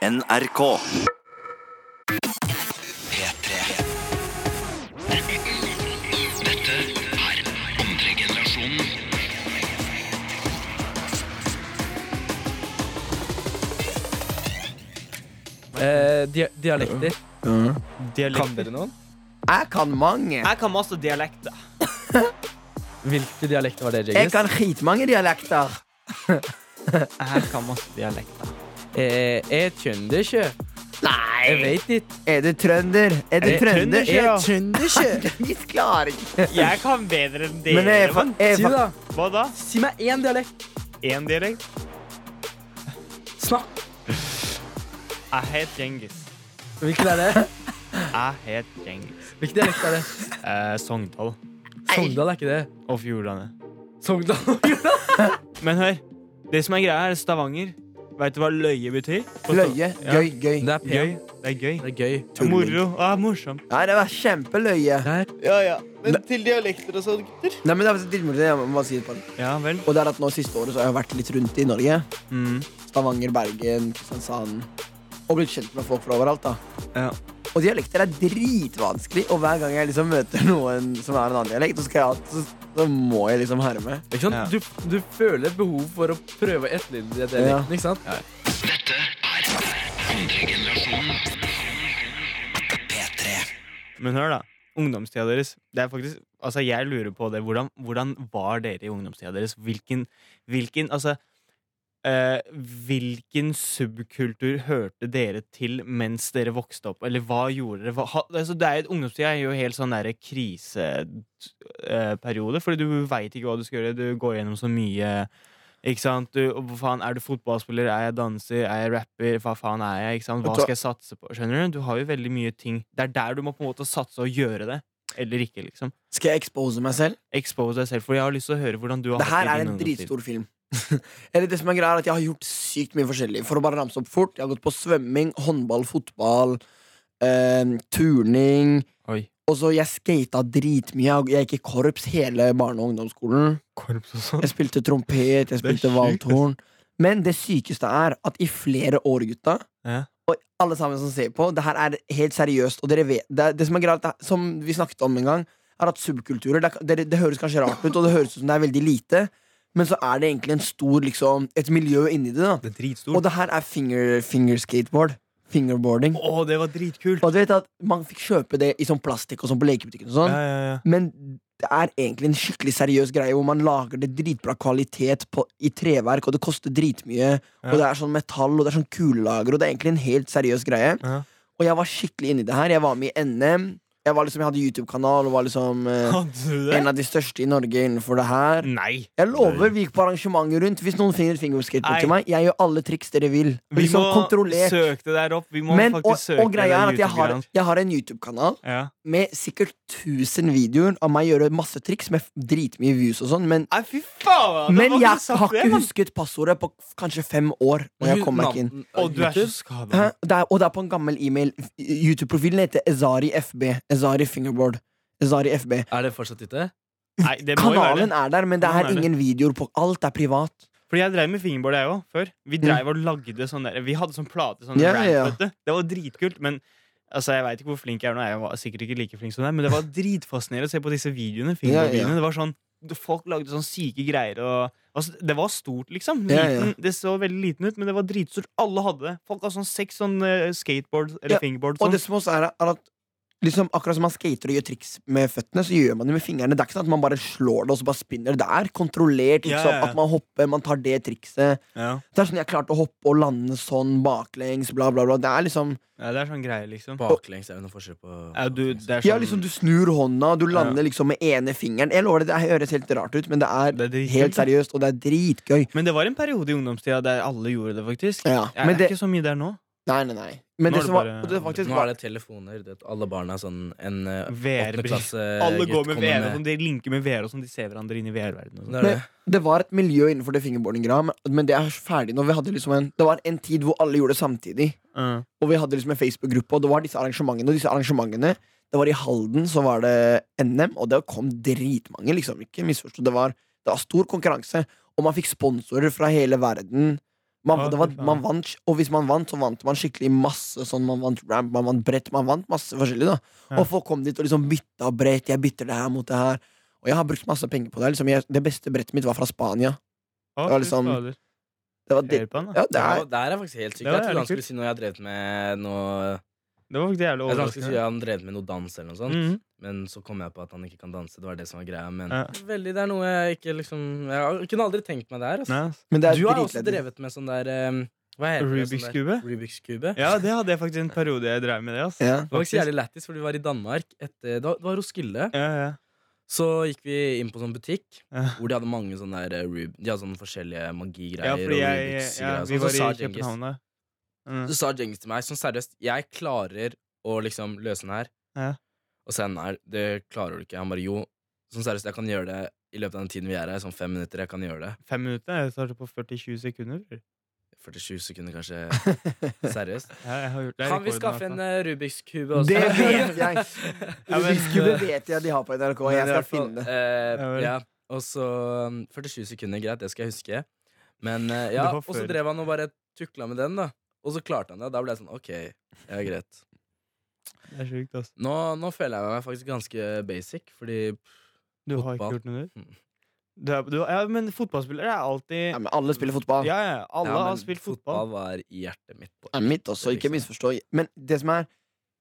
NRK. P3. Dette er andre generasjonen. Eh, dia dialekter. dialekter. Kan dere noen? Jeg kan mange. Jeg kan masse dialekter. Hvilke dialekter var det, Jeg kan skitmange dialekter. Jeg kan masse dialekter. Eh, er Nei Jeg Nei! vet ikke. Er du trønder? Er du Er- trønder? Er trøndersk. Vi klarer ikke. Jeg kan bedre enn Men jeg, fa- dere. jeg, Si da. Hva da? Si meg én dialekt. Én dialekt? Snakk. Jeg heter Djengis. Hvilken er det? Jeg heter Djengis. Hvilken dialekt er det? Eh, Sogndal Sogndal er ikke det. og Fjordane. Sogndal. Men hør, det som er greia, er Stavanger. Vet du hva løye betyr? På løye. Ja. Gøy, gøy. Det er Gøy. Det er gøy. Det er gøy. Moro. Ah, morsomt. Ja, det var kjempeløye. Der. Ja, ja. Men til dialekter og sånn, gutter. Nei, men det er morsomt, jeg må si det på. Ja vel. Og det er at nå siste året så har jeg vært litt rundt i Norge. Mm. Stavanger, Bergen, Kristiansand. Og blitt kjent med folk fra overalt. da Ja. Og dialekter er dritvanskelig, og hver gang jeg liksom møter noen som er en annen dialekt, så, skal jeg, alltid så, så må jeg liksom herme. Ikke sant? Ja. Du, du føler et behov for å prøve å etterligne dialekten, Ja. ikke sant? Dette er andre generasjonen. P3. Men hør, da. Ungdomstida deres. Det er faktisk, altså Jeg lurer på det. Hvordan, hvordan var dere i ungdomstida deres? Hvilken, hvilken altså eh, Hvilken subkultur hørte dere til mens dere vokste opp? Eller hva gjorde dere? Hva, altså det er, ungdomstida er jo helt sånn der kriseperiode. fordi du veit ikke hva du skal gjøre. Du går gjennom så mye. Ikke sant? Du, hva faen, Er du fotballspiller? Er jeg danser? Er jeg rapper? Hva faen er jeg? Ikke sant? Hva skal jeg satse på? Skjønner du? Du har jo veldig mye ting Det er der du må på en måte satse og gjøre det. Eller ikke, liksom. Skal jeg expose meg selv? Expose deg selv. For jeg har lyst til å høre hvordan du har Det her er en dritstor film. Eller det som er greia er at Jeg har gjort sykt mye forskjellig. For å bare ramse opp fort Jeg har gått på svømming, håndball, fotball, eh, turning. Oi. Og så jeg skata dritmye. Jeg jeg gikk i korps hele barne- og ungdomsskolen. Korps og sånn. Jeg spilte trompet, jeg spilte valthorn. Men det sykeste er at i flere år, gutta, Ja. og alle sammen som ser på, det her er helt seriøst. Og dere vet, det, det som er greit, som vi snakket om en gang, er at subkulturer det, det, det høres kanskje rart ut, og det høres ut som det er veldig lite, men så er det egentlig en stor liksom, et miljø inni det. da Det er dritstort. Og det her er finger, finger skateboard. Fingerboarding. Å, det var dritkult! Og du vet at Man fikk kjøpe det i sånn plastikk og sånn på lekebutikken. og sånn Ja, ja, ja. men det er egentlig en skikkelig seriøs greie hvor man lager det dritbra kvalitet på, i treverk, og det koster dritmye. Og det er sånn metall, og det er sånn kulelager, og det er egentlig en helt seriøs greie. Ja. Og jeg var skikkelig inni det her. Jeg var med i NM. Jeg, var liksom, jeg hadde YouTube-kanal og var liksom eh, en av de største i Norge innenfor det her. Nei. Jeg lover, vi gikk på arrangementer rundt. Hvis noen finner et fingerskateboard til meg, jeg gjør alle triks dere vil. Vi Liksom må kontrollert. søke det der opp. Vi må Men, og, søke og greia er at jeg har, jeg har en YouTube-kanal Ja. med sikkert 1000 videoer av meg gjøre masse triks med dritmye views og sånn, men, Nei, fy faen! men da jeg har det, ikke husket passordet på kanskje fem år. Og jeg kom meg ikke inn. Og, du er så skada. Det er, og det er på en gammel e-mail. YouTube-profilen heter Ezari FB. Ezari Fingerboard. Ezari FB. Er det fortsatt ute? Nei, det må Kanalen er der, men det er ingen videoer på Alt er privat. Fordi jeg drev med fingerboard, jeg òg, før. Vi drev og lagde sånn der Vi hadde sånn plate, sånn yeah, rap, ja. Det var dritkult, men Altså, Jeg veit ikke hvor flink jeg er nå, jeg var sikkert ikke like flink som deg, men det var dritfascinerende å se på disse videoene. Ja, ja. Det var sånn Folk lagde sånn syke greier. Og, altså, det var stort, liksom. Liten, ja. Det så veldig liten ut, men det var dritstort. Alle hadde det. Folk hadde sånn seks sånn skateboard eller Ja, fingerboard. Og Sånn. det som også er at liksom, akkurat som man skater og gjør triks med føttene, så gjør man det med fingrene. Det er ikke sånn at man bare slår det og så bare spinner. Det er kontrollert. Liksom, ja, ja. At man hopper, man tar det trikset. Yeah. Det er sånn jeg klarte å hoppe og lande sånn baklengs, bla, bla, bla. Det er liksom ja, det er sånn greie, liksom. Baklengs er jo noe forskjell på Ja, du, det er Ja, sånn, liksom du snur hånda, du lander liksom med ene fingeren. Jeg lover det, det høres helt rart ut, men det er, Det er helt seriøst, og det er dritgøy. Men det var en periode i ungdomstida der alle gjorde det, faktisk. Ja, Jeg men er det, ikke så mye der nå. nei, nei, nei. Men Nå det er det var, bare- det faktisk Nå er det telefoner. Det, alle barna er sånn en VR-briller. åttendeklasse Alle går med VR, og sånn, de linker med VR, og sånn, de ser hverandre inn i VR-verdenen. sånn. Det det. det var et miljø innenfor det fingerboarding-greia, men, men det er ferdig nå. Vi hadde liksom en, det var en tid hvor alle gjorde det samtidig. Uh. Og vi hadde liksom en Facebook-gruppe, og det var disse arrangementene. Og disse arrangementene Det var i Halden, så var det NM, og det kom dritmange, liksom. Ikke misforstå. Det var, det var stor konkurranse, og man fikk sponsorer fra hele verden. Man, det var, man vant, og hvis man vant, så vant man skikkelig masse sånn. Man vant ramp, man vant brett, man vant masse forskjellig. da Ja. Og folk kom dit og liksom bytta brett. Jeg bytter det her mot det her. Og jeg har brukt masse penger på det. Liksom jeg, det beste brettet mitt var fra Spania. Det var liksom-. Det var det, ja, det er, det er faktisk helt sykt. Jeg trodde han skulle si noe jeg har drevet med noe Det var faktisk jævlig Jeg han skulle si overraskende. han drev med noe dans eller noe sånt. Mhm. Men så kom jeg på at han ikke kan danse. Det var det som var greia. Men Ja. veldig, det er noe jeg ikke liksom Jeg kunne aldri tenkt meg der. Altså. Men det er Du har også drevet med sånn der um, Hva heter Rubiks det? sånn kube? Rubiks kube. Ja, det hadde jeg faktisk en periode jeg drev med det. altså. Ja. Det var ikke så jævlig lættis, for vi var i Danmark. Etter, det, var, det var Roskilde. Ja, ja. Så gikk vi inn på sånn butikk Ja. hvor de hadde mange sånne der, eh, De hadde sånne forskjellige magigreier. ja, fordi jeg, Rubiks ja, vi sånn. var i København da. Mm. Så sa Djengis til meg sånn seriøst Jeg klarer å liksom løse den her. Ja. Og så her. Det klarer du ikke. Han bare jo. Sånn seriøst, jeg kan gjøre det i løpet av den tiden vi er her. Sånn fem minutter. Jeg kan gjøre det. Fem minutter? Jeg starter på 40-20 sekunder. bror. 47 sekunder, kanskje. Seriøst. Ja, jeg har gjort det. Kan vi skaffe en fall. eh, Rubiks kube også? Det vet jeg! Rubiks kube vet jeg de har på NRK. Jeg skal finne det. Uh, Ja, Og så um, 47 sekunder, greit, det skal jeg huske. Men uh, ja, og så drev han og bare tukla med den, da. Og så klarte han det. og Da ble jeg sånn OK, ja, greit. Det er sjukt, ass. Nå, nå føler jeg meg faktisk ganske basic, fordi Du har ikke gjort noe nytt? Mm. Du er, du, ja, men fotballspillere er alltid Ja, men alle spiller fotball. Ja, ja. Alle ja, har spilt fotball. Fotball var i hjertet mitt. På. Ja, mitt også, ikke misforstå. Men det som er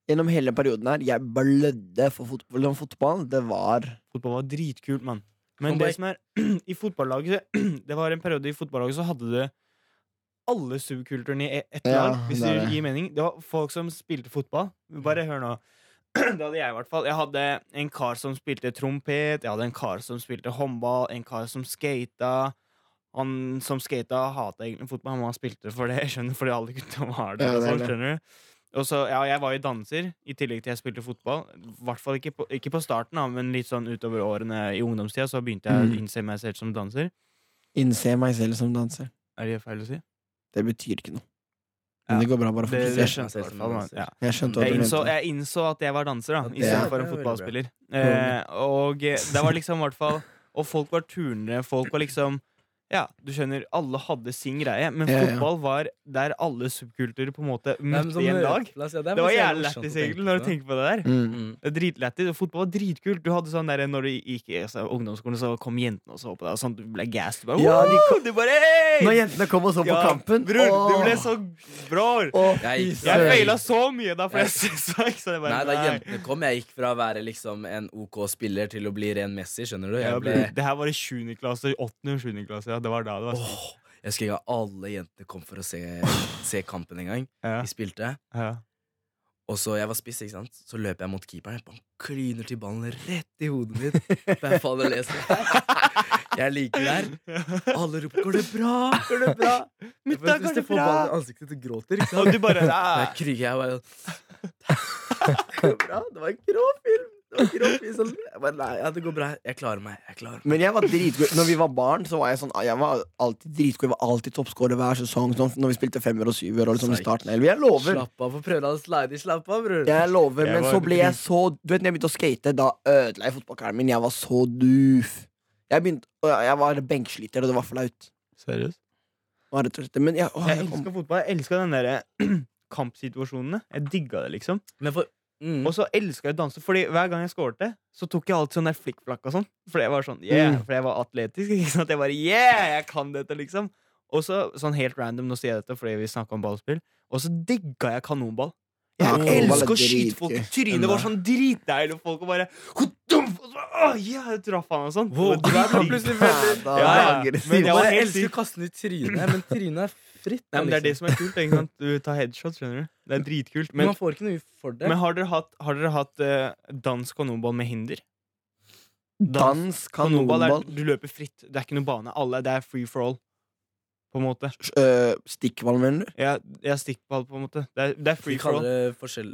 Gjennom hele perioden her, jeg blødde for fotball. Fotball. Det var Fotball var dritkult, mann. Men det som er i fotballaget Det var en periode i fotballaget så hadde du alle subkulturene i ett Ja, lag, hvis det gir mening. Det var folk som spilte fotball. Bare hør nå. Det hadde jeg i hvert fall. Jeg hadde en kar som spilte trompet, jeg hadde en kar som spilte håndball, en kar som skata. Han som skata, hata egentlig fotball, han spilte for det. Skjønner, fordi alle gutta var det. Ja, det sånn, det. Og så, ja, jeg var jo danser, i tillegg til jeg spilte fotball. I hvert fall ikke på, ikke på starten, da, men litt sånn utover årene i ungdomstida så begynte jeg Mm. å innse meg selv som danser. Innse meg selv som danser. Er det feil å si? Det betyr ikke noe. Men Ja. det går bra. bare for det det, skjønte jeg hvert fall. man. Ja. Jeg skjønte Jeg innså, jeg innså at jeg var danser, da, istedenfor en er fotballspiller. Eh, og det var liksom i hvert fall Og folk var turnere, folk var liksom Ja, du skjønner, alle hadde sin greie, men Ja, ja. fotball var der alle subkulturer på en måte møtte sånn i en er Det var jævlig lættis, egentlig, når du tenker på det der. Mm. Mm. Det er Dritlættis. Fotball var dritkult. Du hadde sånn der, Når du gikk i altså, ungdomsskolen, så kom jentene og så på deg. Og sånn, du ble gassed. Du bare, Ja, de «Woo!» du bare hey! Når jentene kom og så på Ja, kampen Bror, du ble så Bror! åh, Jeg Jeg feila så mye da, for jeg ikke så det bare Nei, da jentene kom, jeg gikk fra å være liksom en OK spiller til å bli ren Messi, skjønner du? Jeg ble det her var i 7. klasse, 8. og 7. klasse. Ja, det var da det var oh, Jeg husker ikke alle jentene kom for å se, se kampen en gang. Ja, Vi spilte. ja. Og så Jeg var spiss, ikke sant? Så løper jeg mot keeperen. Han klyner kliner til ballen rett i hodet mitt. For jeg faller og leser Jeg liker det her. Alle roper 'Går det bra?' Går det bra? Mutta, Hvis går du det får bra? ballen i ansiktet, du gråter. Ikke sant? Og du bare Jeg «Ah». kriger, jeg bare Det. Det var en grå film. Sånn. Jeg bare, nei, ja, det går bra. Jeg klarer meg. Jeg klarer meg. Men jeg var dritgod Når vi var barn, så var jeg sånn Jeg var alltid dritgod. Jeg var alltid toppscorer hver sesong. Sånn, når vi spilte femmer og syver. Og liksom i starten. Jeg lover. Slapp av. Få prøve å slide i. Slapp av, bror. Jeg lover, Jeg Men så ble jeg så Du vet når jeg begynte å skate, da ødela jeg fotballkarrieren min. Jeg var så doof. Jeg, begynte, jeg var benksliter, og det var flaut. Seriøst? Men jeg, åh, Jeg jeg elska fotball. Jeg elska den derre kampsituasjonene. Jeg digga det, liksom. Men for mm. Og så elska jeg å danse, Fordi hver gang jeg skårte, så tok jeg alltid sånn der flikkflakk og sånn. Fordi jeg var sånn, yeah, Mm. fordi jeg var atletisk. Ikke sant? Jeg bare, yeah, jeg kan dette, liksom. Og så, sånn helt random, nå sier jeg dette fordi vi snakka om ballspill, og så digga jeg kanonball. Jeg er elsker å skyte folk i trynet. var sånn dritdeilig, folk og bare Åh, ja, jeg traff han og sånn. Det du er plutselig veldig- Ja, ja. Men jeg elsker å kaste den i trynet, men trynet er fritt. Nei, men det er det liksom. som er kult. Ikke sant? Du tar headshot, skjønner du. Det er dritkult. Men Men, man får ikke noe for det. men har dere hatt, har dere hatt uh, dansk kanonball med hinder? Dans, Kanonball er, kanonball, du løper fritt. Det er ikke noe bane. Alle, det er free for all. På en måte. Uh, stikkball, mener du? Ja, ja, stikkball, på en måte. Det er, det er free for all.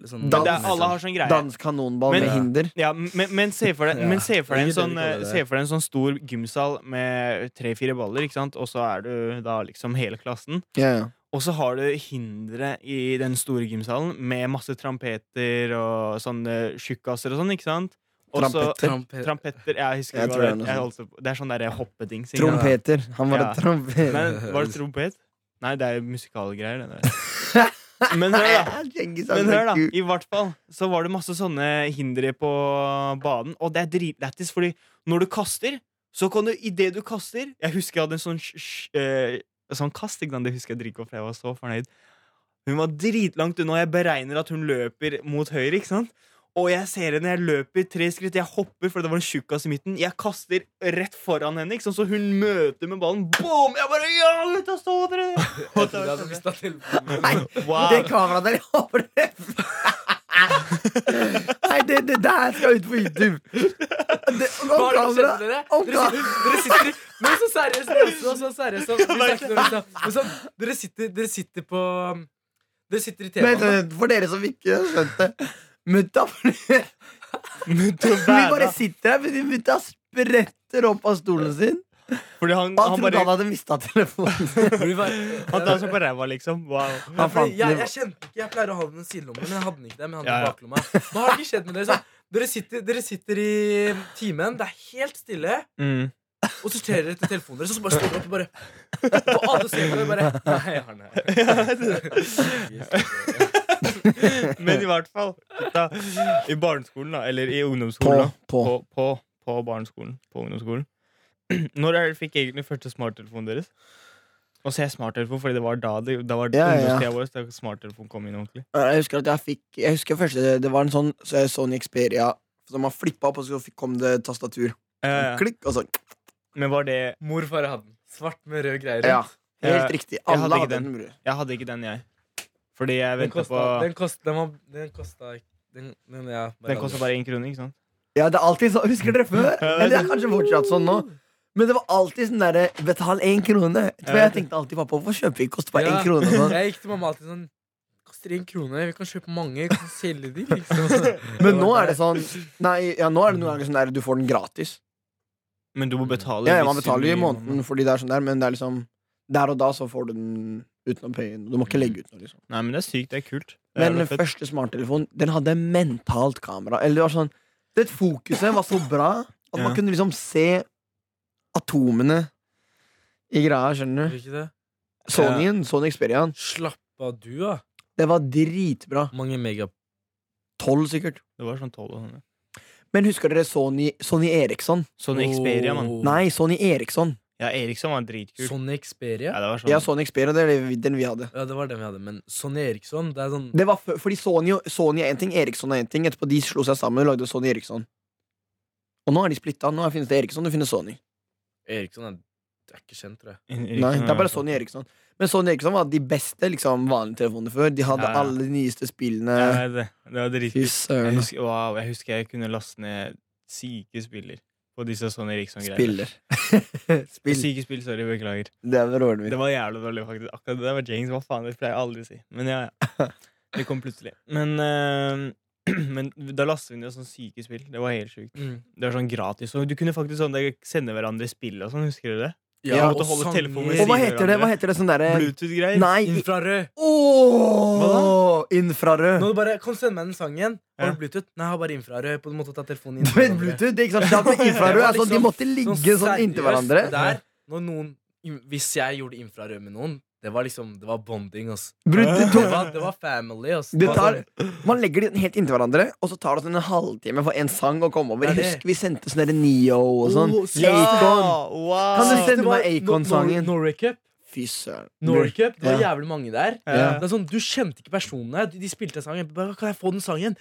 sånn, Dans, er, alle har sånn greie. Dans, kanonball Men- med hinder. Ja, men, men se for deg, Ja, men se for deg en sånn, eh, det. se for deg en sånn stor gymsal med tre-fire baller, ikke sant? og så er du da liksom hele klassen. Ja, ja. Og så har du hindre i den store gymsalen med masse trampeter og sånne tjukkaser og sånn, ikke sant? Og så- Trampeter. Trampe- Trampetter, jeg husker Jeg det jeg sånt. Det er sånn derre hoppeding. Trompeter. Han var Ja. en trompet. Men var det trompet? Nei, det er jo musikalgreier, det der. Men hør, da. Er Men hør, da. I hvert fall så var det masse sånne hindre på banen, og det er dritlættis, fordi når du kaster, så kan du idet du kaster Jeg husker jeg hadde en sånn, eh, sånn kast, ikke sant? det husker jeg dritgodt, for jeg var så fornøyd. Hun var dritlangt unna, og jeg beregner at hun løper mot høyre, ikke sant? Og jeg ser henne, jeg løper tre skritt, jeg hopper, for det var en tjukkas i midten. Jeg kaster rett foran henne, ikke så hun møter med ballen. Boom! Jeg bare Ja, dette stå, dere! Jeg trodde jeg hadde mistet telefonen. Nei, Wow. det kameraet der, jeg håper det Nei, det, det der skal ut på YouTube. Det, Hva er dere som skjedde dere? Dere sitter, dere sitter Men så seriøst, dere også, så seriøst så, det. Men dere, sitter, dere sitter på Dere sitter i Men, T-banen. eh, for dere som ikke skjønte det Mutta Mutta Vi bare sitter her, fordi mutta spretter opp av stolen sin. Fordi han, han han trodde bare han hadde mista telefonen Han tar seg på ræva, liksom. Wow. Ja, Han fant jeg, jeg kjente ikke Jeg pleier å ha den i sidelommen, men jeg hadde den ikke der. Men jeg hadde Ja, ja. baklomma. Hva har det ikke skjedd med dere? Så, dere, sitter, dere sitter i timen, det er helt stille, Mm. og så ser dere etter telefonen deres, og så bare står dere opp og bare Og alle ser på dere bare Nei, jeg har den her. Men i hvert fall, da, i barneskolen, da, eller i På, ungdomsskolen da, på. på, på, på barneskolen, på ungdomsskolen Når er det fikk egentlig første smarttelefonen deres? Og så er jeg smarttelefon, fordi det var da det, da var Ja, ja. ja. vår da smarttelefon kom inn ordentlig. Jeg husker at jeg fikk Jeg husker først Det var en sånn så jeg Sony Xperia som man flippa opp, og så kom det tastatur. Ja, Klikk, og så men var det Morfar hadde den. Svart med rød greier Ja. Helt riktig. Alle jeg hadde den. den. Jeg hadde ikke den, jeg. Fordi jeg venter venta på Den kosta Den, den kosta Den, den, ja, Den kosta bare én krone, ikke sant? Ja, det er alltid sånn. Husker dere før? Eller det er kanskje fortsatt sånn nå. Men det var alltid sånn derre Betal én krone. For jeg tenkte alltid pappa, hvorfor kjøper vi ikke? Koster bare én Ja. krone. Sånn. Jeg gikk til mamma alltid sånn Koster én krone. Vi kan kjøpe mange. Vi kan selge de, liksom. Men nå er det sånn Nei, ja, nå er det noen ganger sånn der du får den gratis. Men du må betale. Ja, ja, man betaler jo i måneden fordi det er sånn der, men det er liksom Der og da så får du den uten å paye inn. Du må ikke legge ut noe, liksom. Nei, men det er sykt. Det er kult. Det Men den første smarttelefonen, den hadde mentalt kamera. Eller det var sånn Det fokuset var så bra at man kunne liksom se atomene i greia, skjønner du? Gjør ikke det? Sonyen, Sony Experian. Slapp av, du, da. det var dritbra. Mange mega... Tolv, sikkert. Det var sånn tolv og sånn. ja. Men husker dere Sony, Sony Eriksson? Sony Xperia, mann. Nei, Sony Eriksson. Ja, Eriksson var dritkul. Sony Xperia? Ja, det var sånn. Ja, Sony Xperia, det er den vi hadde. Ja, det var den vi hadde. Men Sony Eriksson, det er sånn Det var fordi Sony, Sony er en ting, Eriksson er en ting. Etterpå de slo seg sammen og lagde Sony Eriksson. Og nå er de splitta. Nå finnes det Eriksson, det finnes Sony. Eriksson er, det er ikke kjent, tror jeg. Eriksson Nei, det er bare Sony Eriksson. Men Sony Eriksson var de beste liksom, vanlige telefonene før. De hadde Ja, ja. alle de nyeste spillene. Ja, det, det var dritkult. Jeg husker, wow, jeg husker jeg kunne laste ned syke spiller på disse Sony Eriksson-greiene. Spiller. Spill. Syke spill, sorry, beklager. Det var råden. Det var jævlig dårlig, faktisk. Akkurat det der var James. Hva faen, det pleier jeg aldri å si. Men ja, ja. Det kom plutselig. Men, eh, men da lastet vi ned sånne syke spill. Det var helt sjukt. Mm. Det var sånn gratis. Og du kunne faktisk sånn sende hverandre spill og sånn, husker du det? Ja, måtte holde telefonen ved Og hva heter det? Hva heter det sånn derre Bluetooth-greier. Infrarød. Oh, Infrarød. Nå du bare, Kom, send meg den sangen. Har Ja. du Bluetooth? Nei, jeg har bare infrarød. På en måte å ta telefonen inn. Du Bluetooth? Det er ikke sant? Sånn, hadde infrarød. Altså, de liksom måtte ligge sånn inntil hverandre. Der, når noen, hvis jeg gjorde infrarød med noen, det var liksom Det var bonding. ass. Det var, det var family. ass. Det tar, sånn- man legger de helt inntil hverandre, og så tar det sånn en halvtime for en sang å komme over. Er husker vi sendte sånn derre Neo og sånn. Oh, Ja! Acon. Wow! Kan du sende meg Acon-sangen? Nor- Norway. Fy søren. Norway Det var jævlig mange der. Ja. Det er sånn, Du kjente ikke personene. De, spilte en sang. Bare, kan jeg få den sangen?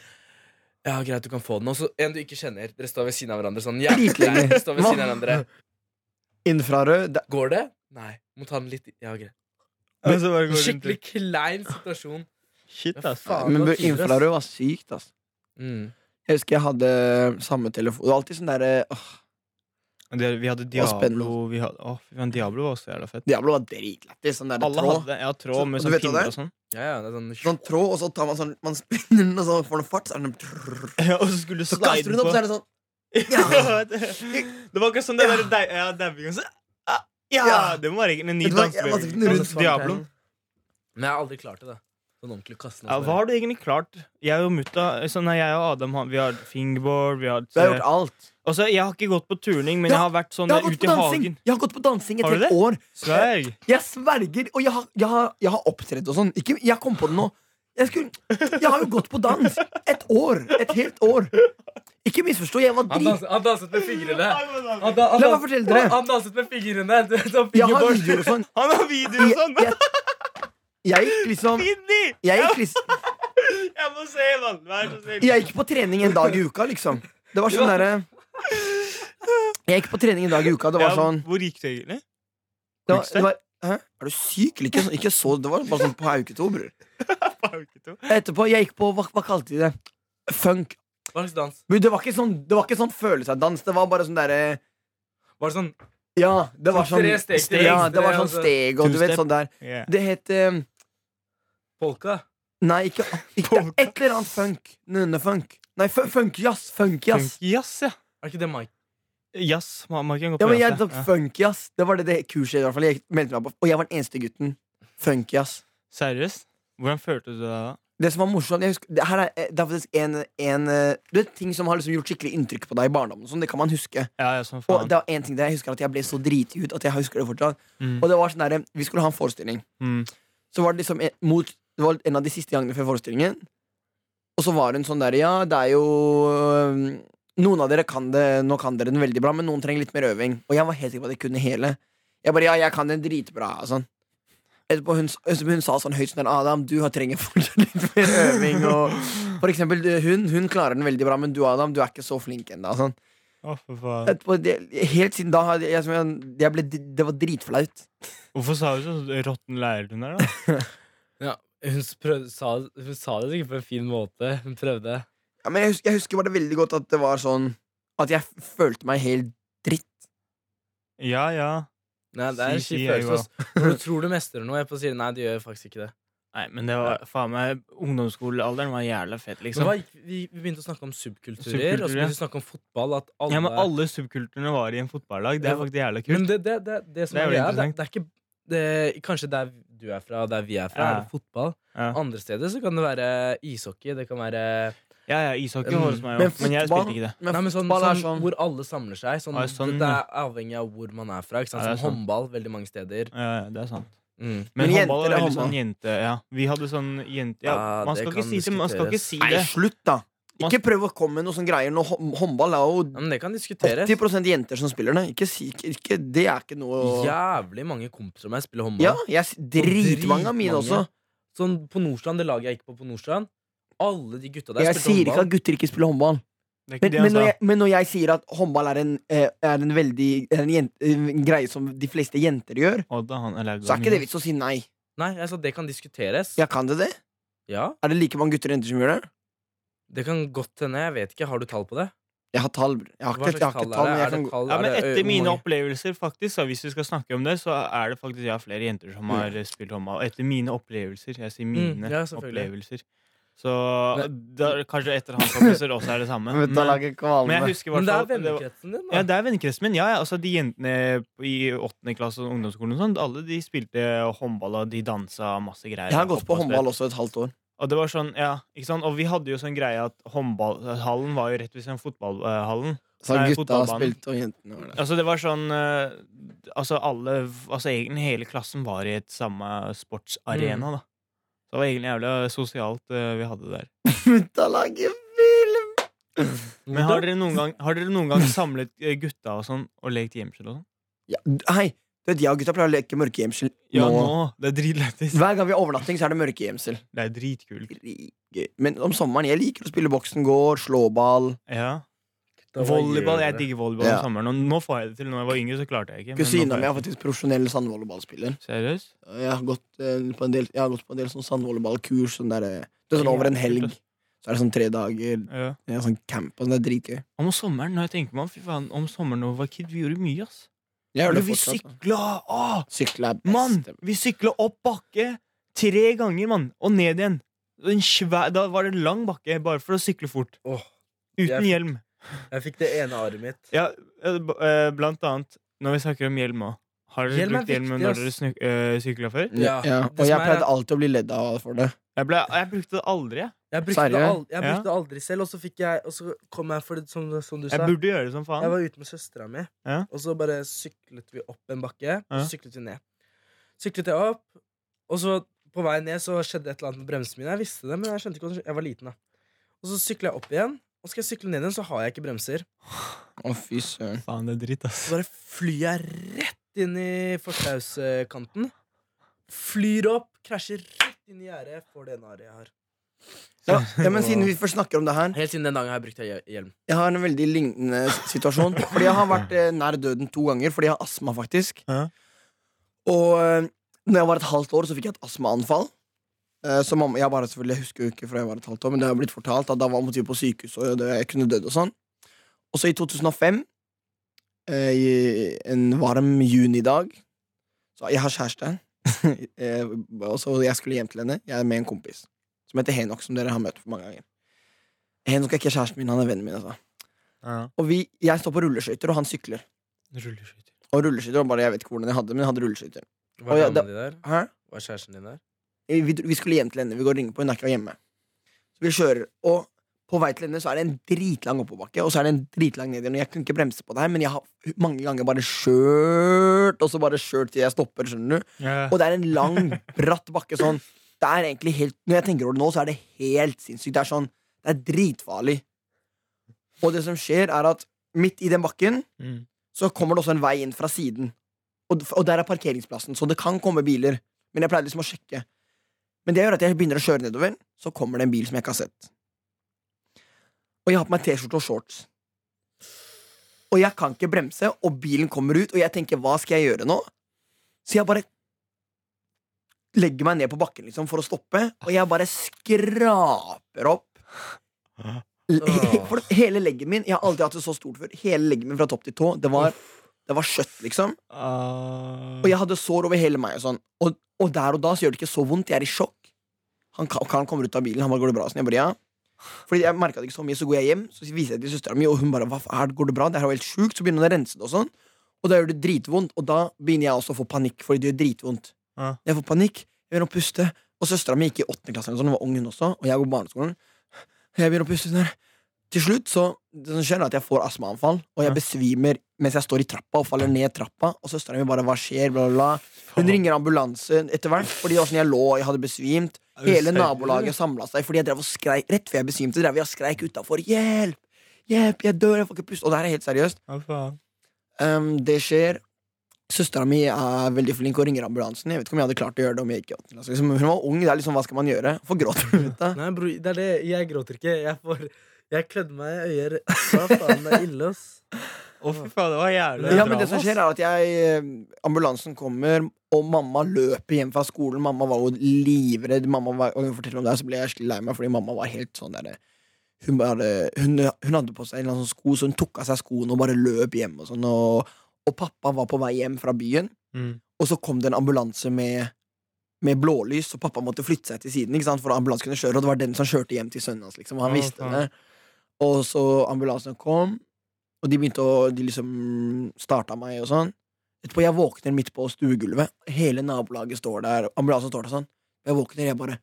Ja, greit, du kan få den. Og så en du ikke kjenner. Dere står ved siden av hverandre. sånn jævlig Dere står ved siden av hverandre Infrarød Går det? Nei. Må ta den litt Ja, greit. Skikkelig klein situasjon. Shit, ass. faen. Men det var tidligere, var sykt, ass. Mm. Jeg husker jeg hadde samme telefon. Det var alltid sånn derre åh, Det, vi hadde var spennende. Diablo vi hadde, Åh, fy faen, Diablo var også jævla fett. Diablo var dritlættis. Sånn derre Alle tråd. hadde ja, tråd Så- med du sånn vet hva pinner er? og sånn. Ja, ja, det er sånn Sånn tråd, og så tar man sånn Man spinner den, og så får den fart. Så, er den. Ja, og så skulle du så slide kaster du den opp, så er det sånn Ja. det var akkurat sånn det der dei- ja, dabbing og så ja, Ja. Det må være en ny jeg dansebevegelse. Altså, Diablo. Men jeg har aldri klart det. da Sånn ordentlig kassen. Ja, hva har du egentlig klart? Jeg og mutta sånn, nei, Jeg og Adam vi har fingerboard. Vi har, Du har gjort alt. Også, jeg har ikke gått på turning, men Ja, jeg har vært sånn Jeg har gått ute på i dansing hagen. Jeg har gått på dansing et Har du helt det? år. Sverg. Jeg sverger, og jeg har, jeg har, jeg har opptredd og sånn. Ikke, jeg kom på det nå. Jeg, skulle, jeg har jo gått på dans et år. Et helt år. Ikke misforstå, jeg var Han, drit... han danset med fingrene. Han, da, La meg fortelle dere. han, han danset med fingrene. Sånn Jeg har videoer og sånn. Han har videoer og sånn! jeg, jeg gikk liksom Jeg gikk, liksom, Jeg må se, mann! Vær så snill. jeg gikk på trening en dag i uka, liksom. Det var sånn derre Jeg gikk på trening en dag i uka. Det var sånn Hvor gikk det egentlig? det var, det var, Hæ? Er du syk? eller Ikke, sånn- ikke så Det var bare sånn på uke to, bror. Etterpå, jeg gikk på Hva, hva kalte de det? Funk. Hva slags dans? Men det var ikke sånn, det var ikke sånn følelsesdans. Det var bare sånn derre Var det sånn Ja, det var sånn Tre steg steg, Ja, det var sånn altså. steg, og du vet sånn der. Yeah. Det het um, polka? Nei, ikke, ikke Et eller annet funk. Nunnefunk. Nei, funkjazz. funkjazz. Funk, yes, ja. Er ikke det Mike? Jazz. Yes, Man kan gå på Ja, jazz, ja. funkjazz. Det var det, det kurset i hvert fall jeg meldte meg på. Og jeg var den eneste gutten. Funkjazz. Seriøst? Hvordan følte du deg da? Det som var morsomt husker, det, er, eh, det er faktisk en, en eh, Du vet ting som har liksom gjort skikkelig inntrykk på deg i barndommen. Sånn, det kan man huske. Ja, ja, som Og det var en ting der Jeg husker at jeg ble så driti ut at jeg husker det fortsatt. Mm. Og det var sånn der, Vi skulle ha en forestilling. Mm. Så var det liksom en, mot, Det var en av de siste gangene før forestillingen. Og så var hun sånn der Ja, det er jo Noen av dere kan det Nå kan dere den veldig bra, men noen trenger litt mer øving. Og jeg var helt sikker på at jeg kunne hele. Jeg bare Ja, jeg kan den dritbra. Og sånn. Etterpå hun, hun sa sånn høyt sånn Adam, du har trenger fortsatt litt mer øving. Og for eksempel hun, hun klarer den veldig bra, men du Adam, du er ikke så flink ennå. Sånn. Oh. Etterpå, det, helt siden da hadde jeg, jeg, jeg ble, Det var dritflaut. Hvorfor sa du sånn råtten lærer hun er, da? Ja, hun, prøv, sa, hun sa det sikkert på en fin måte. Hun prøvde. Ja, men jeg husker, jeg husker bare veldig godt at det var sånn At jeg følte meg helt dritt. Ja, ja. Nei, det er Si, si, jeg Når du tror du mestrer noe, jeg på sier nei, du gjør faktisk ikke det. Nei, men det var faen meg Ungdomsskolealderen var jævla fet, liksom. Var, vi, vi begynte å snakke om subkulturer, Subkulturer, og så begynte vi å snakke om fotball. At alle, Ja, men alle subkulturene var i en fotballag. Det er faktisk jævla Men kult. det, det, det, det som Det er er, det, det er ikke det, Kanskje der du er fra, og der vi er fra, Ja. er det fotball. Ja, Andre steder så kan det være ishockey. Det kan være ja, ja ishockey Mm. var hos meg Men òg, men jeg fotball- spilte ikke det. Men Nei, men sånn, er sånn, sånn hvor alle samler seg. Sånn, Ah, sånn, det, er avhengig av hvor man er fra. Ikke sant? Ja, er Som håndball veldig mange steder. Ja, ja, det er sant. Mm. Men, Men håndball er veldig sånn jente... Ja, vi hadde sånn jente... Ja, Ja, man skal ikke si det, man skal ikke si det, Nei, slutt, da! Ikke prøv å komme med noen sånn greier. Nå, håndball er jo Ja, men det kan diskuteres. 80% jenter som spiller det. Ikke, ikke, ikke, det er ikke noe Jævlig mange kompiser av meg spiller håndball. Ja, jeg, dritmange av mine også. Sånn på Nordstrand, det laget jeg gikk på på Nordstrand. Alle de gutta der Jeg sier ikke at gutter ikke spiller håndball. Men, men, når jeg, men når jeg sier at håndball er en, eh, er en veldig er en, jente, en greie som de fleste jenter gjør, Odda, han er så er ikke det vits å si nei. Nei, altså det kan diskuteres. Ja, kan det det? Ja, Er det like mange gutter og jenter som gjør det? det kan godt hende. Jeg vet ikke. Har du tall på det? Jeg har tall. Jeg har ikke, jeg har ikke tall jeg kan tall- Ja, men etter mine opplevelser, faktisk, hvis vi skal snakke om det, så er det faktisk ja, flere jenter som har eh, spilt håndball. Etter mine opplevelser. Jeg sier mine Mm, ja, opplevelser. Så da, kanskje etter hans kompiser også er det samme. Men, men jeg husker Men det er fall vennekretsen din, Ja, det er vennekretsen min. Ja, ja, altså De jentene i åttende klasse og ungdomsskolen og sånn, alle de spilte håndball og de dansa masse greier. Jeg har gått på håndball også et halvt år. Og det var sånn, ja, ikke sant? Og vi hadde jo sånn greie at håndballhallen var jo rett ved siden av fotballhallen. Så Nei, gutta spilte, og jentene var der. Altså det var sånn uh, Altså alle Altså egentlig hele klassen var i et samme sportsarena, Mm. da. Det var egentlig jævlig sosialt eh, vi hadde der. Gutta lager film! Men har dere noen gang, har dere noen gang samlet eh, gutta og sånn og lekt gjemsel og sånn? Ja, d- hei, du vet, jeg og gutta pleier å leke mørkegjemsel Ja, nå. nå! Det er dritlættis. Hver gang vi har overnatting, så er det mørkegjemsel. Det er dritkult. Gøy. Men om sommeren, jeg liker å spille boksen går, slå ball. Ja. Volleyball. Jeg digger volleyball Ja. om sommeren. Og nå får jeg det til. Når jeg var yngre, så klarte jeg ikke. men nå Kusina får mi er det faktisk profesjonell sandvolleyballspiller. til. Seriøst? Jeg har gått, eh, på en del, jeg har gått på en del sånn sandvolleyballkurs. Sånn der, eh, det er sånn over en helg. Så er det sånn tre dager. Ja. Ja, sånn camp, og sånn, det er dritgøy. Om sommeren, når jeg tenker meg om, fy faen, om sommeren da vi var kid, vi gjorde mye, ass. Jeg gjør det vi fortsatt. da. sykla! Åh! Sykle er best. Mann! Vi sykla opp bakke tre ganger, mann, og ned igjen. En svær, da var det lang bakke, bare for å sykle fort. Åh, Uten Jeg- hjelm. Jeg fikk det ene arret mitt. Ja, eh, eh, blant annet, når vi snakker om hjelm òg. Har dere er brukt hjelm når dere øh, sykla før? Ja, Ja, og jeg pleide alltid å bli ledd av for det. Jeg, ble, jeg brukte det aldri. Jeg, Jeg brukte, det, Seriøst? al jeg brukte det aldri selv, og så fikk jeg Og så kom jeg for det, som, som du sa. jeg burde gjøre det som faen Jeg var ute med søstera mi, Ja. og så bare syklet vi opp en bakke. Og så syklet vi ned. Syklet jeg opp, og så på vei ned så skjedde et eller annet med bremsene mine. Jeg visste det, men jeg skjønte ikke hvordan. Jeg var liten, da. Og så sykla jeg opp igjen, og skal jeg sykle ned igjen, så har jeg ikke bremser. Å, fy søren. Faen, det er dritt, ass. Så bare flyr jeg rett inn i fortauskanten. Flyr opp, krasjer rett inn i gjerdet, får det naret jeg har. Ja, ja, men siden vi først snakker om det her Helt siden den dagen har jeg brukt hje- hjelm. Jeg har en veldig lignende situasjon. Fordi jeg har vært eh, nær døden to ganger fordi jeg har astma, faktisk. Ja. Og eh, når jeg var et halvt år, så fikk jeg et astmaanfall. Eh, så mamma, jeg bare selvfølgelig husker jo ikke fra jeg var et halvt år, men det har blitt fortalt at da var vi på sykehus og jeg kunne dødd og sånn. Og så i 2005, eh, i en varm junidag Så jeg har kjæreste. eh, og så jeg skulle hjem til henne. Jeg er med en kompis som heter Henok, som dere har møtt for mange ganger. Henok er ikke kjæresten min, han er vennen min. altså Ja. og vi, jeg står på rulleskøyter, og han sykler. Rulleskøyter. Og rulleskøyter og bare, Jeg vet ikke hvordan jeg hadde, men jeg hadde rulleskøyter. Hæ? Var kjæresten din der? Vi, vi skulle hjem til henne. Vi går og ringer på, hun er ikke hjemme. Så vi kjører, og på vei til henne så er det en dritlang oppoverbakke, og så er det en dritlang ned igjen. Jeg kunne ikke bremse på det her, men jeg har mange ganger bare kjørt, og så bare kjørt til jeg stopper, skjønner du. Yeah. Og det er en lang, bratt bakke sånn. Det er egentlig helt Når jeg tenker over det nå, så er det helt sinnssykt. Det er sånn Det er dritfarlig. Og det som skjer, er at midt i den bakken Mm. så kommer det også en vei inn fra siden. Og, og der er parkeringsplassen, så det kan komme biler. Men jeg pleide liksom å sjekke. Men det gjør at jeg begynner å kjøre nedover, så kommer det en bil som jeg ikke har sett. Og jeg har på meg T-skjorte og shorts. Og jeg kan ikke bremse, og bilen kommer ut, og jeg tenker hva skal jeg gjøre nå? Så jeg bare legger meg ned på bakken liksom for å stoppe, og jeg bare skraper opp For hele leggen min Jeg har aldri hatt det så stort før. Hele leggen min fra topp til tå. Det var, det var skjøtt, liksom. Uh... Og jeg hadde sår over hele meg. Og, sånn. og, og der og da så gjør det ikke så vondt. Jeg er i sjokk. Han, han kommer ut av bilen. Han bare, går det bra? Sånn, jeg bare, ja. Fordi jeg merka det ikke så mye. Så går jeg hjem, så viser jeg til søstera mi, og hun bare hva er det, går det bra? Det her var helt sjukt. Så begynner hun å rense det og sånn. Og da gjør det dritvondt. Og da begynner jeg også å få panikk, fordi det gjør dritvondt. Uh. Jeg får panikk, jeg begynner å puste. Og søstera mi gikk i åttende klasse, hun var ung hun også, og jeg går på barneskolen. Jeg begynner å puste sånn her. Til slutt så det som skjer er at jeg får astmaanfall, og jeg besvimer mens jeg står i trappa og faller ned trappa. Og søstera mi bare 'hva skjer', bla, bla, bla. Hun ringer ambulanse etter hvert, fordi det var jeg lå jeg hadde besvimt. Hele nabolaget samla seg fordi jeg drev og skreik rett før jeg besvimte. Drev jeg og skreik utafor 'hjelp! Hjelp! Jeg dør! Jeg får ikke puste!' Og det her er helt seriøst. Um, det skjer. Søstera mi er veldig flink og ringer ambulansen. Jeg vet ikke om jeg hadde klart å gjøre det om jeg ikke altså. Liksom, hun var ung. det er liksom, Hva skal man gjøre? Hvorfor gråter du? Nei, bro, det er det. Jeg gråter ikke. Jeg, får, jeg klødde meg i øyet. Hva faen, det er ille, ass. Å, fy faen, det var jævlig Ja, men det som skjer er at jeg eh, Ambulansen kommer, og mamma løper hjem fra skolen. Mamma var jo livredd. Mamma var, og hun forteller om det, her, så ble jeg skikkelig lei meg, fordi mamma var helt sånn der hun, bare, hun, hun hadde på seg en eller annen sånn sko, så hun tok av seg skoene og bare løp hjem. Og, sånn, og, og pappa var på vei hjem fra byen, Mm. og så kom det en ambulanse med, med blålys, og pappa måtte flytte seg til siden ikke sant, for ambulansen kunne kjøre, og det var den som kjørte hjem til sønnen hans. Liksom, og han oh, visste faen. det. Og så ambulansen kom, og de begynte å De liksom starta meg og sånn. Etterpå jeg våkner midt på stuegulvet. Hele nabolaget står der. Ambulansen står der sånn. Jeg våkner, jeg bare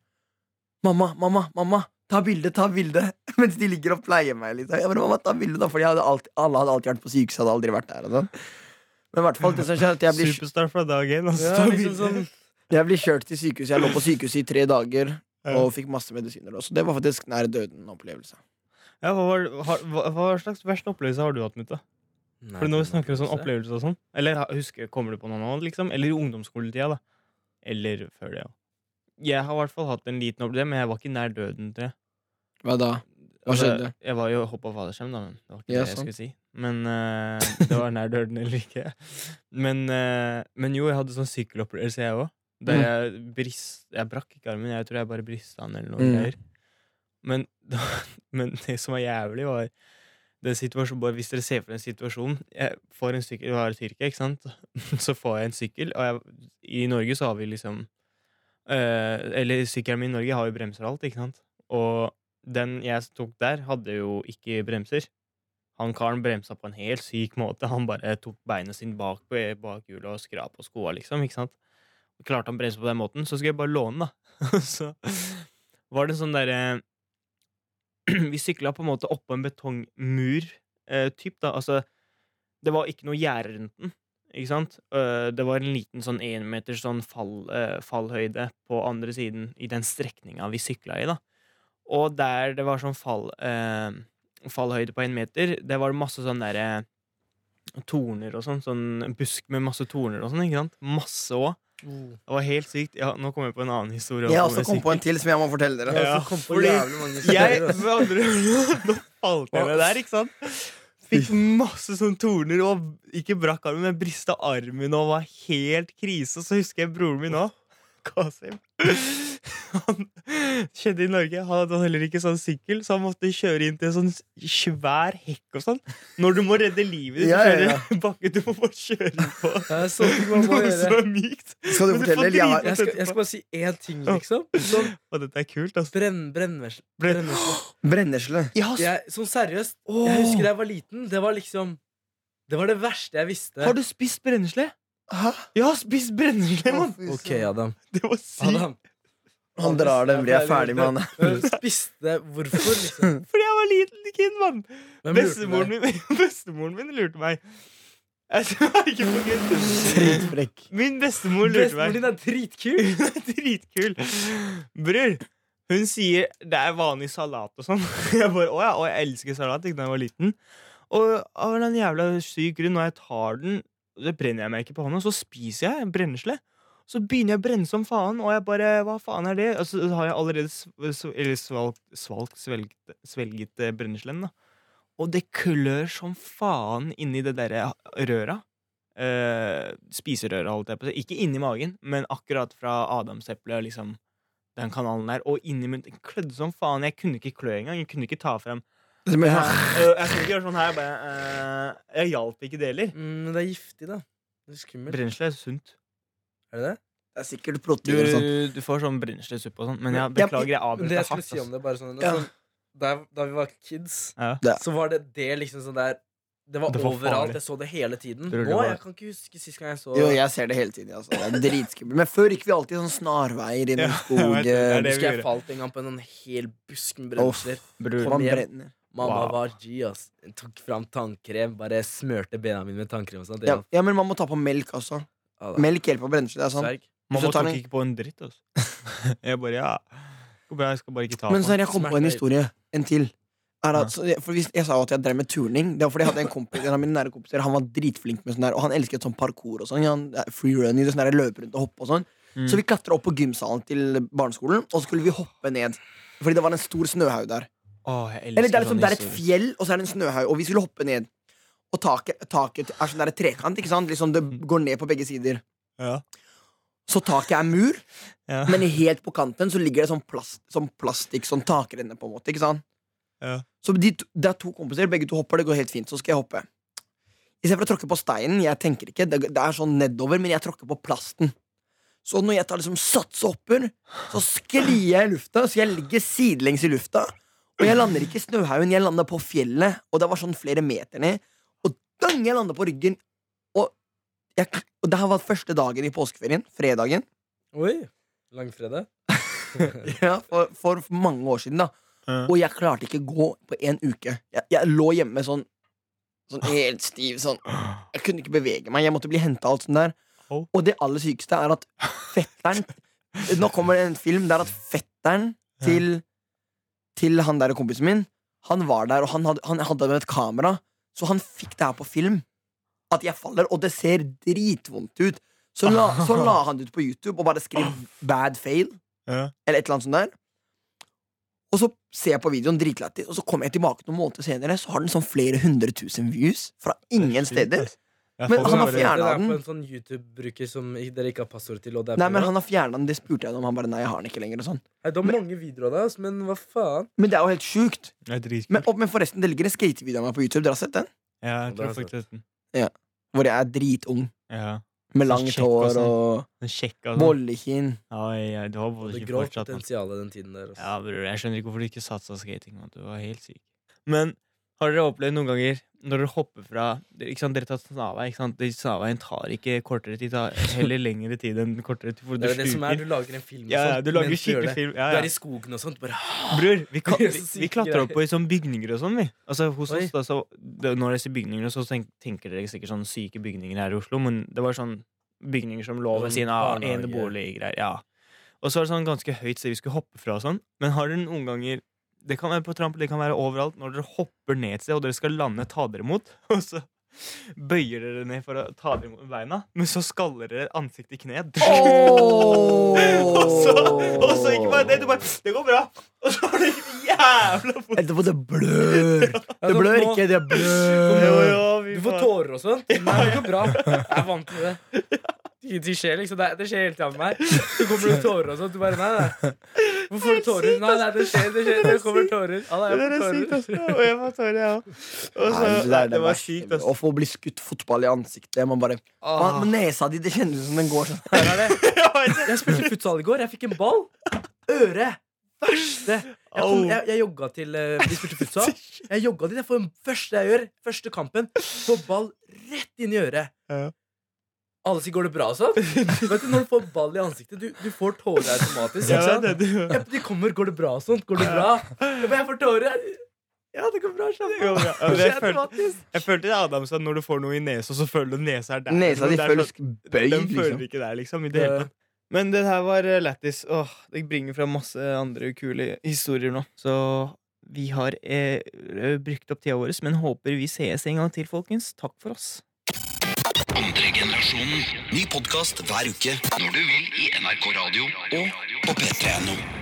Mamma, mamma, mamma! Ta bilde, ta bilde! Mens de ligger og pleier meg. Liksom. Jeg bare, mamma, ta bilde da Fordi hadde alltid, alle hadde alltid vært på sykehuset, hadde aldri vært der. Og sånn. Men i hvert fall det som skjer, er at jeg blir, Superstar fra dag én. Altså, Ja, liksom sånn. jeg blir kjørt til sykehuset. Jeg lå på sykehuset i tre dager og fikk masse medisiner. også. det var faktisk nær døden-opplevelse. Ja, hva, hva, hva, hva slags verste opplevelse har du hatt, Mutta? For når vi er snakker om sånn opplevelse. opplevelse og sånn Eller husker, kommer du på noe nå, liksom? Eller i ungdomsskoletida, da. Eller før det, ja. Jeg har i hvert fall hatt en liten opplevelse, men jeg var ikke nær døden, til det. Hva da? Hva Altså, skjedde? Jeg var jo hoppa fallskjerm, da, men det var ikke Ja, det jeg sånn. skulle si. Men uh, det var nær døden eller ikke. Men, uh, men jo, jeg hadde sånn sykkelopplevelse, jeg òg. Der Mm. jeg brist Jeg brakk ikke armen, jeg tror jeg bare brista den eller noe Mm. greier. Men, men det som var jævlig, var den situasjonen, Hvis dere ser for dere en situasjon Jeg får en sykkel, i Tyrkia, ikke sant? Så får jeg en sykkel, og jeg, i Norge så har vi liksom øh, Eller sykkelen min i Norge har jo bremser og alt, ikke sant? Og den jeg tok der, hadde jo ikke bremser. Han karen bremsa på en helt syk måte. Han bare tok beina sine bak på og skrap på skoa, liksom. ikke sant? Klarte han å bremse på den måten, så skulle jeg bare låne, da. så var det sånn derre Vi sykla på en måte oppå en betongmur, eh, typ, da. Altså, det var ikke noe gjerde rundt den. Ikke sant? Uh, det var en liten sånn énmeters sånn fall, eh, fallhøyde på andre siden i den strekninga vi sykla i, da. Og der det var sånn fall, eh, fallhøyde på én meter, det var masse sånn derre torner og sånn. Sånn busk med masse torner og sånn, ikke sant? Masse òg. Det var helt sykt. Ja, nå kom jeg på en annen historie. Jeg har også kommet på en til som jeg må fortelle dere. Jeg Ja, også kom på fordi jævlig mange Jeg, ord, Nå falt jeg ned der, ikke sant? Fikk masse sånn torner og ikke brakk armen, men brista armen og var helt krise. Og så husker jeg broren min òg, Kasim. Han kjente i Norge. Han hadde heller ikke sånn sykkel, så han måtte kjøre inn til en sånn svær hekk og sånn. Når du må redde livet ditt, Ja, du ja, ja. bakke, du må bare kjøre inn på må noe som er mykt. Skal du du fortelle? eller? Jeg har, Jeg skal, jeg skal bare si én ting, liksom. Sånn Og dette er kult, altså. brenn, brennvesle. Jeg, sånn seriøst, jeg husker da jeg var liten. Det var liksom Det var det verste jeg visste. Har du spist brennesle? Hæ? Jeg har spist brennesle, mann! Ok, Adam. Det var sykt. Adam. Han drar dem, blir jeg ferdig med han. Spiste Hvorfor, liksom? Fordi jeg var liten kid, mann! Bestemoren min, bestemoren min lurte meg. Jeg var ikke på kødd. Dritfrekk. Min bestemor lurte Bestemoren meg. din er dritkul! Hun er dritkul. Bror, hun sier det er vanlig salat og sånn. Jeg bare, å ja, og jeg elsker salat ikke da jeg var liten. Og av en jævla syk grunn, når jeg tar den, det brenner jeg meg ikke på hånda, så spiser jeg brennesle. Så begynner jeg å brenne som faen, og jeg bare Hva faen er det? Og så har jeg allerede sv sv eller svalgt, svalgt svelget, svelget eh, brenneslen, da. Og det klør som faen inni det derre røra. Eh, spiserøret, holdt jeg på å si. Ikke inni magen, men akkurat fra adamseplet, liksom. Den kanalen der. Og inni munnen. Det klødde som faen. Jeg kunne ikke klø engang. Jeg kunne ikke ta frem jeg, jeg, Eh, Jeg kunne ikke gjøre sånn her. Jeg Bare, eh, jeg hjalp ikke det heller. Mm, Men det er giftig, da. Det er skummelt. Brensel er sunt. Er det det? Det er sikkert Du, protein og sånn. du får sånn brenneslesuppe og sånn. Men jeg Ja, beklager, jeg avbrøt det jeg deg skulle si om ass. det, bare sånn, Ja. sånn da, da vi var kids, Ja. Ja. så var det det liksom sånn der Det var, Det var overalt. farlig. Jeg så det hele tiden. Det Nå, Jeg kan ikke huske sist gang jeg så Jo, jeg ser det hele tiden. Altså. Det er dritskummelt. Men før gikk vi alltid sånn snarveier Ja, gjennom jeg skog. vet det. Det er eh. Husker jeg falt en gang på en sånn hel busk med brensler. Bror. Man hjem. brenner. Mamma Wow. var G, ass. Tok fram tannkrem, bare smørte bena mine med tannkrem og sånn. Det Ja, var- ja, men man må ta på melk også. Melk hjelper på brensel. Det er sånn. Sverg. Mamma tok ikke på en dritt, altså. Jeg bare, ja jeg skal bare ikke ta Men på så har den. jeg kommet på en historie. En til. Er at, for hvis, jeg sa jo at jeg drev med turning. Det var fordi jeg hadde en kompis En av mine nære kompiser Han var dritflink med sånn der Og han elsket sånn parkour og sånn. Han, freerunning, sånn der løpe rundt og hoppe og sånn. Mm. Så vi klatra opp på gymsalen til barneskolen, og så skulle vi hoppe ned. Fordi det var en stor snøhaug der. Åh, jeg Eller det er, liksom, det er et fjell, og så er det en snøhaug, og vi skulle hoppe ned. Og taket, taket er sånn der trekant, ikke sant? Liksom det går ned på begge sider. Ja. Så taket er mur, Ja. men helt på kanten så ligger det sånn, plast, sånn plastikk, sånn takrenne, på en måte. Ikke sant? Ja. Så de, det er to kompiser, begge to hopper, det går helt fint. Så skal jeg hoppe. Istedenfor å tråkke på steinen, jeg tenker ikke, det, det er sånn nedover, men jeg tråkker på plasten. Så når jeg tar liksom sats og hopper, så sklir jeg i lufta, så jeg ligger sidelengs i lufta. Og jeg lander ikke i snøhaugen, jeg lander på fjellet, og det var sånn flere meter ned. Og dang, jeg landa på ryggen. Og, jeg, og det her var første dagen i påskeferien, fredagen. Oi. Langfredag. Ja, for, for mange år siden, da. Uh. Og jeg klarte ikke gå på en uke. Jeg, jeg lå hjemme sånn Sånn helt stiv. Sånn. Jeg kunne ikke bevege meg. Jeg måtte bli henta. Alt sånt der. Oh. Og det aller sykeste er at fetteren Nå kommer det en film der at fetteren til, til han der kompisen min, han var der, og han hadde, han hadde med et kamera, så han fikk det her på film. At jeg faller, og det ser dritvondt ut. Så la, så la han det ut på YouTube og bare skrev 'bad fail'. Ja. Eller et eller annet sånt der. Og så ser jeg på videoen dritlættis, og så kommer jeg tilbake noen måneder senere, så har den sånn flere hundre tusen views fra ingen steder. Ja, Men han har fjerna den. Det er på en sånn YouTube-bruker som dere ikke har passord til. Og det er Nei, men han har fjerna den, det spurte jeg om. Han bare nei, jeg har den ikke lenger. og sånn Nei, det har mange videoer av deg, men hva faen? Men det er jo helt sjukt. Er. Men, og, men forresten, det ligger en skatevideo av meg på YouTube. Dere har sett den? Ja, jeg tror er faktisk den. Hvor jeg er dritung. Ja. Med langt hår og bollekinn. Ja, du har både ikke fortsatt Det man. potensial den tiden der. Også. Ja, bror, jeg skjønner ikke hvorfor du ikke satsa skating. Man. Du var helt syk. Men Har dere opplevd noen ganger når dere hopper fra Ikke sant, Dere tar snarvei. ikke sant? De Snarveien tar ikke kortere tid, tar heller lengre tid enn kortere tid. For Det er det som er, du lager en film og Ja, ja, sånt du lager du, film. Ja, Du er i skogen og sånt, bare Bror, vi, er vi, vi klatrer opp på i sånne bygninger og sånn, vi. Altså, hos Oi. oss, da, så, det, når jeg sier bygninger, så tenker dere sikkert sånn syke bygninger her i Oslo, men det var sånn bygninger som lå ved Sånn siden av eneboliggreier. Ja. Og så var det sånn ganske høyt sted vi skulle hoppe fra og sånn. Men har dere noen ganger Det kan være på trampolin, det kan være overalt. Når dere hopper ned et sted, og dere skal lande, ta dere imot, og så bøyer dere ned for å ta dere imot beina, men så skaller dere ansiktet i kneet. og så, og så ikke bare det, du bare Det går bra! Og så har du jævla fort Etterpå det blør. Det blør ikke, det blør. Du får tårer og sånt. Nei, det går bra. Jeg er vant til det. Det, det skjer liksom, det, det skjer hele tida med meg. Så kommer det tårer og sånt. Du bare nei, nei. Hvorfor får du tårer? Nei, nei, det skjer, det skjer. Det kommer tårer. Ja, Det jeg er får sykt, tårer. altså. Og jeg får tårer, jeg òg. Det, Det var sykt, altså. Å få bli skutt fotball i ansiktet man bare, man, men Nesa di, det kjennes ut som den går sånn. Her er det. Jeg spilte futsal i går. Jeg fikk en ball. Øre. Verste. Jeg, kom, jeg, jeg jogga til uh, Vi spilte futsal. Jeg jogga dit. Jeg får den første jeg gjør, første kampen, får ball rett inn i øret. Alle sier 'går det bra', sånn? Vet du, Når du får ball i ansiktet, du, du får tårer automatisk. Ja, Ikke sant? det, det, Ja, de kommer 'går det bra' og sånt. Går det bra? Men jeg får tårer. Ja, det går bra. Slapp det går av. bra. Ja, Det jeg følte, jeg følte det Adam sa, når du får noe i nesa, så føler du nesa er der. Nesa di føler føles sånn- bøyd, Den føler liksom. ikke der, liksom. I det hele tatt. Men det her var eh, lættis. Åh, det bringer fram masse andre kule historier nå. Så vi har eh, brukt opp tida vår, men håper vi sees en gang til, folkens. Takk for oss. Andre generasjonen. Ny podkast hver uke Når du vil i NRK Radio og på p3.no.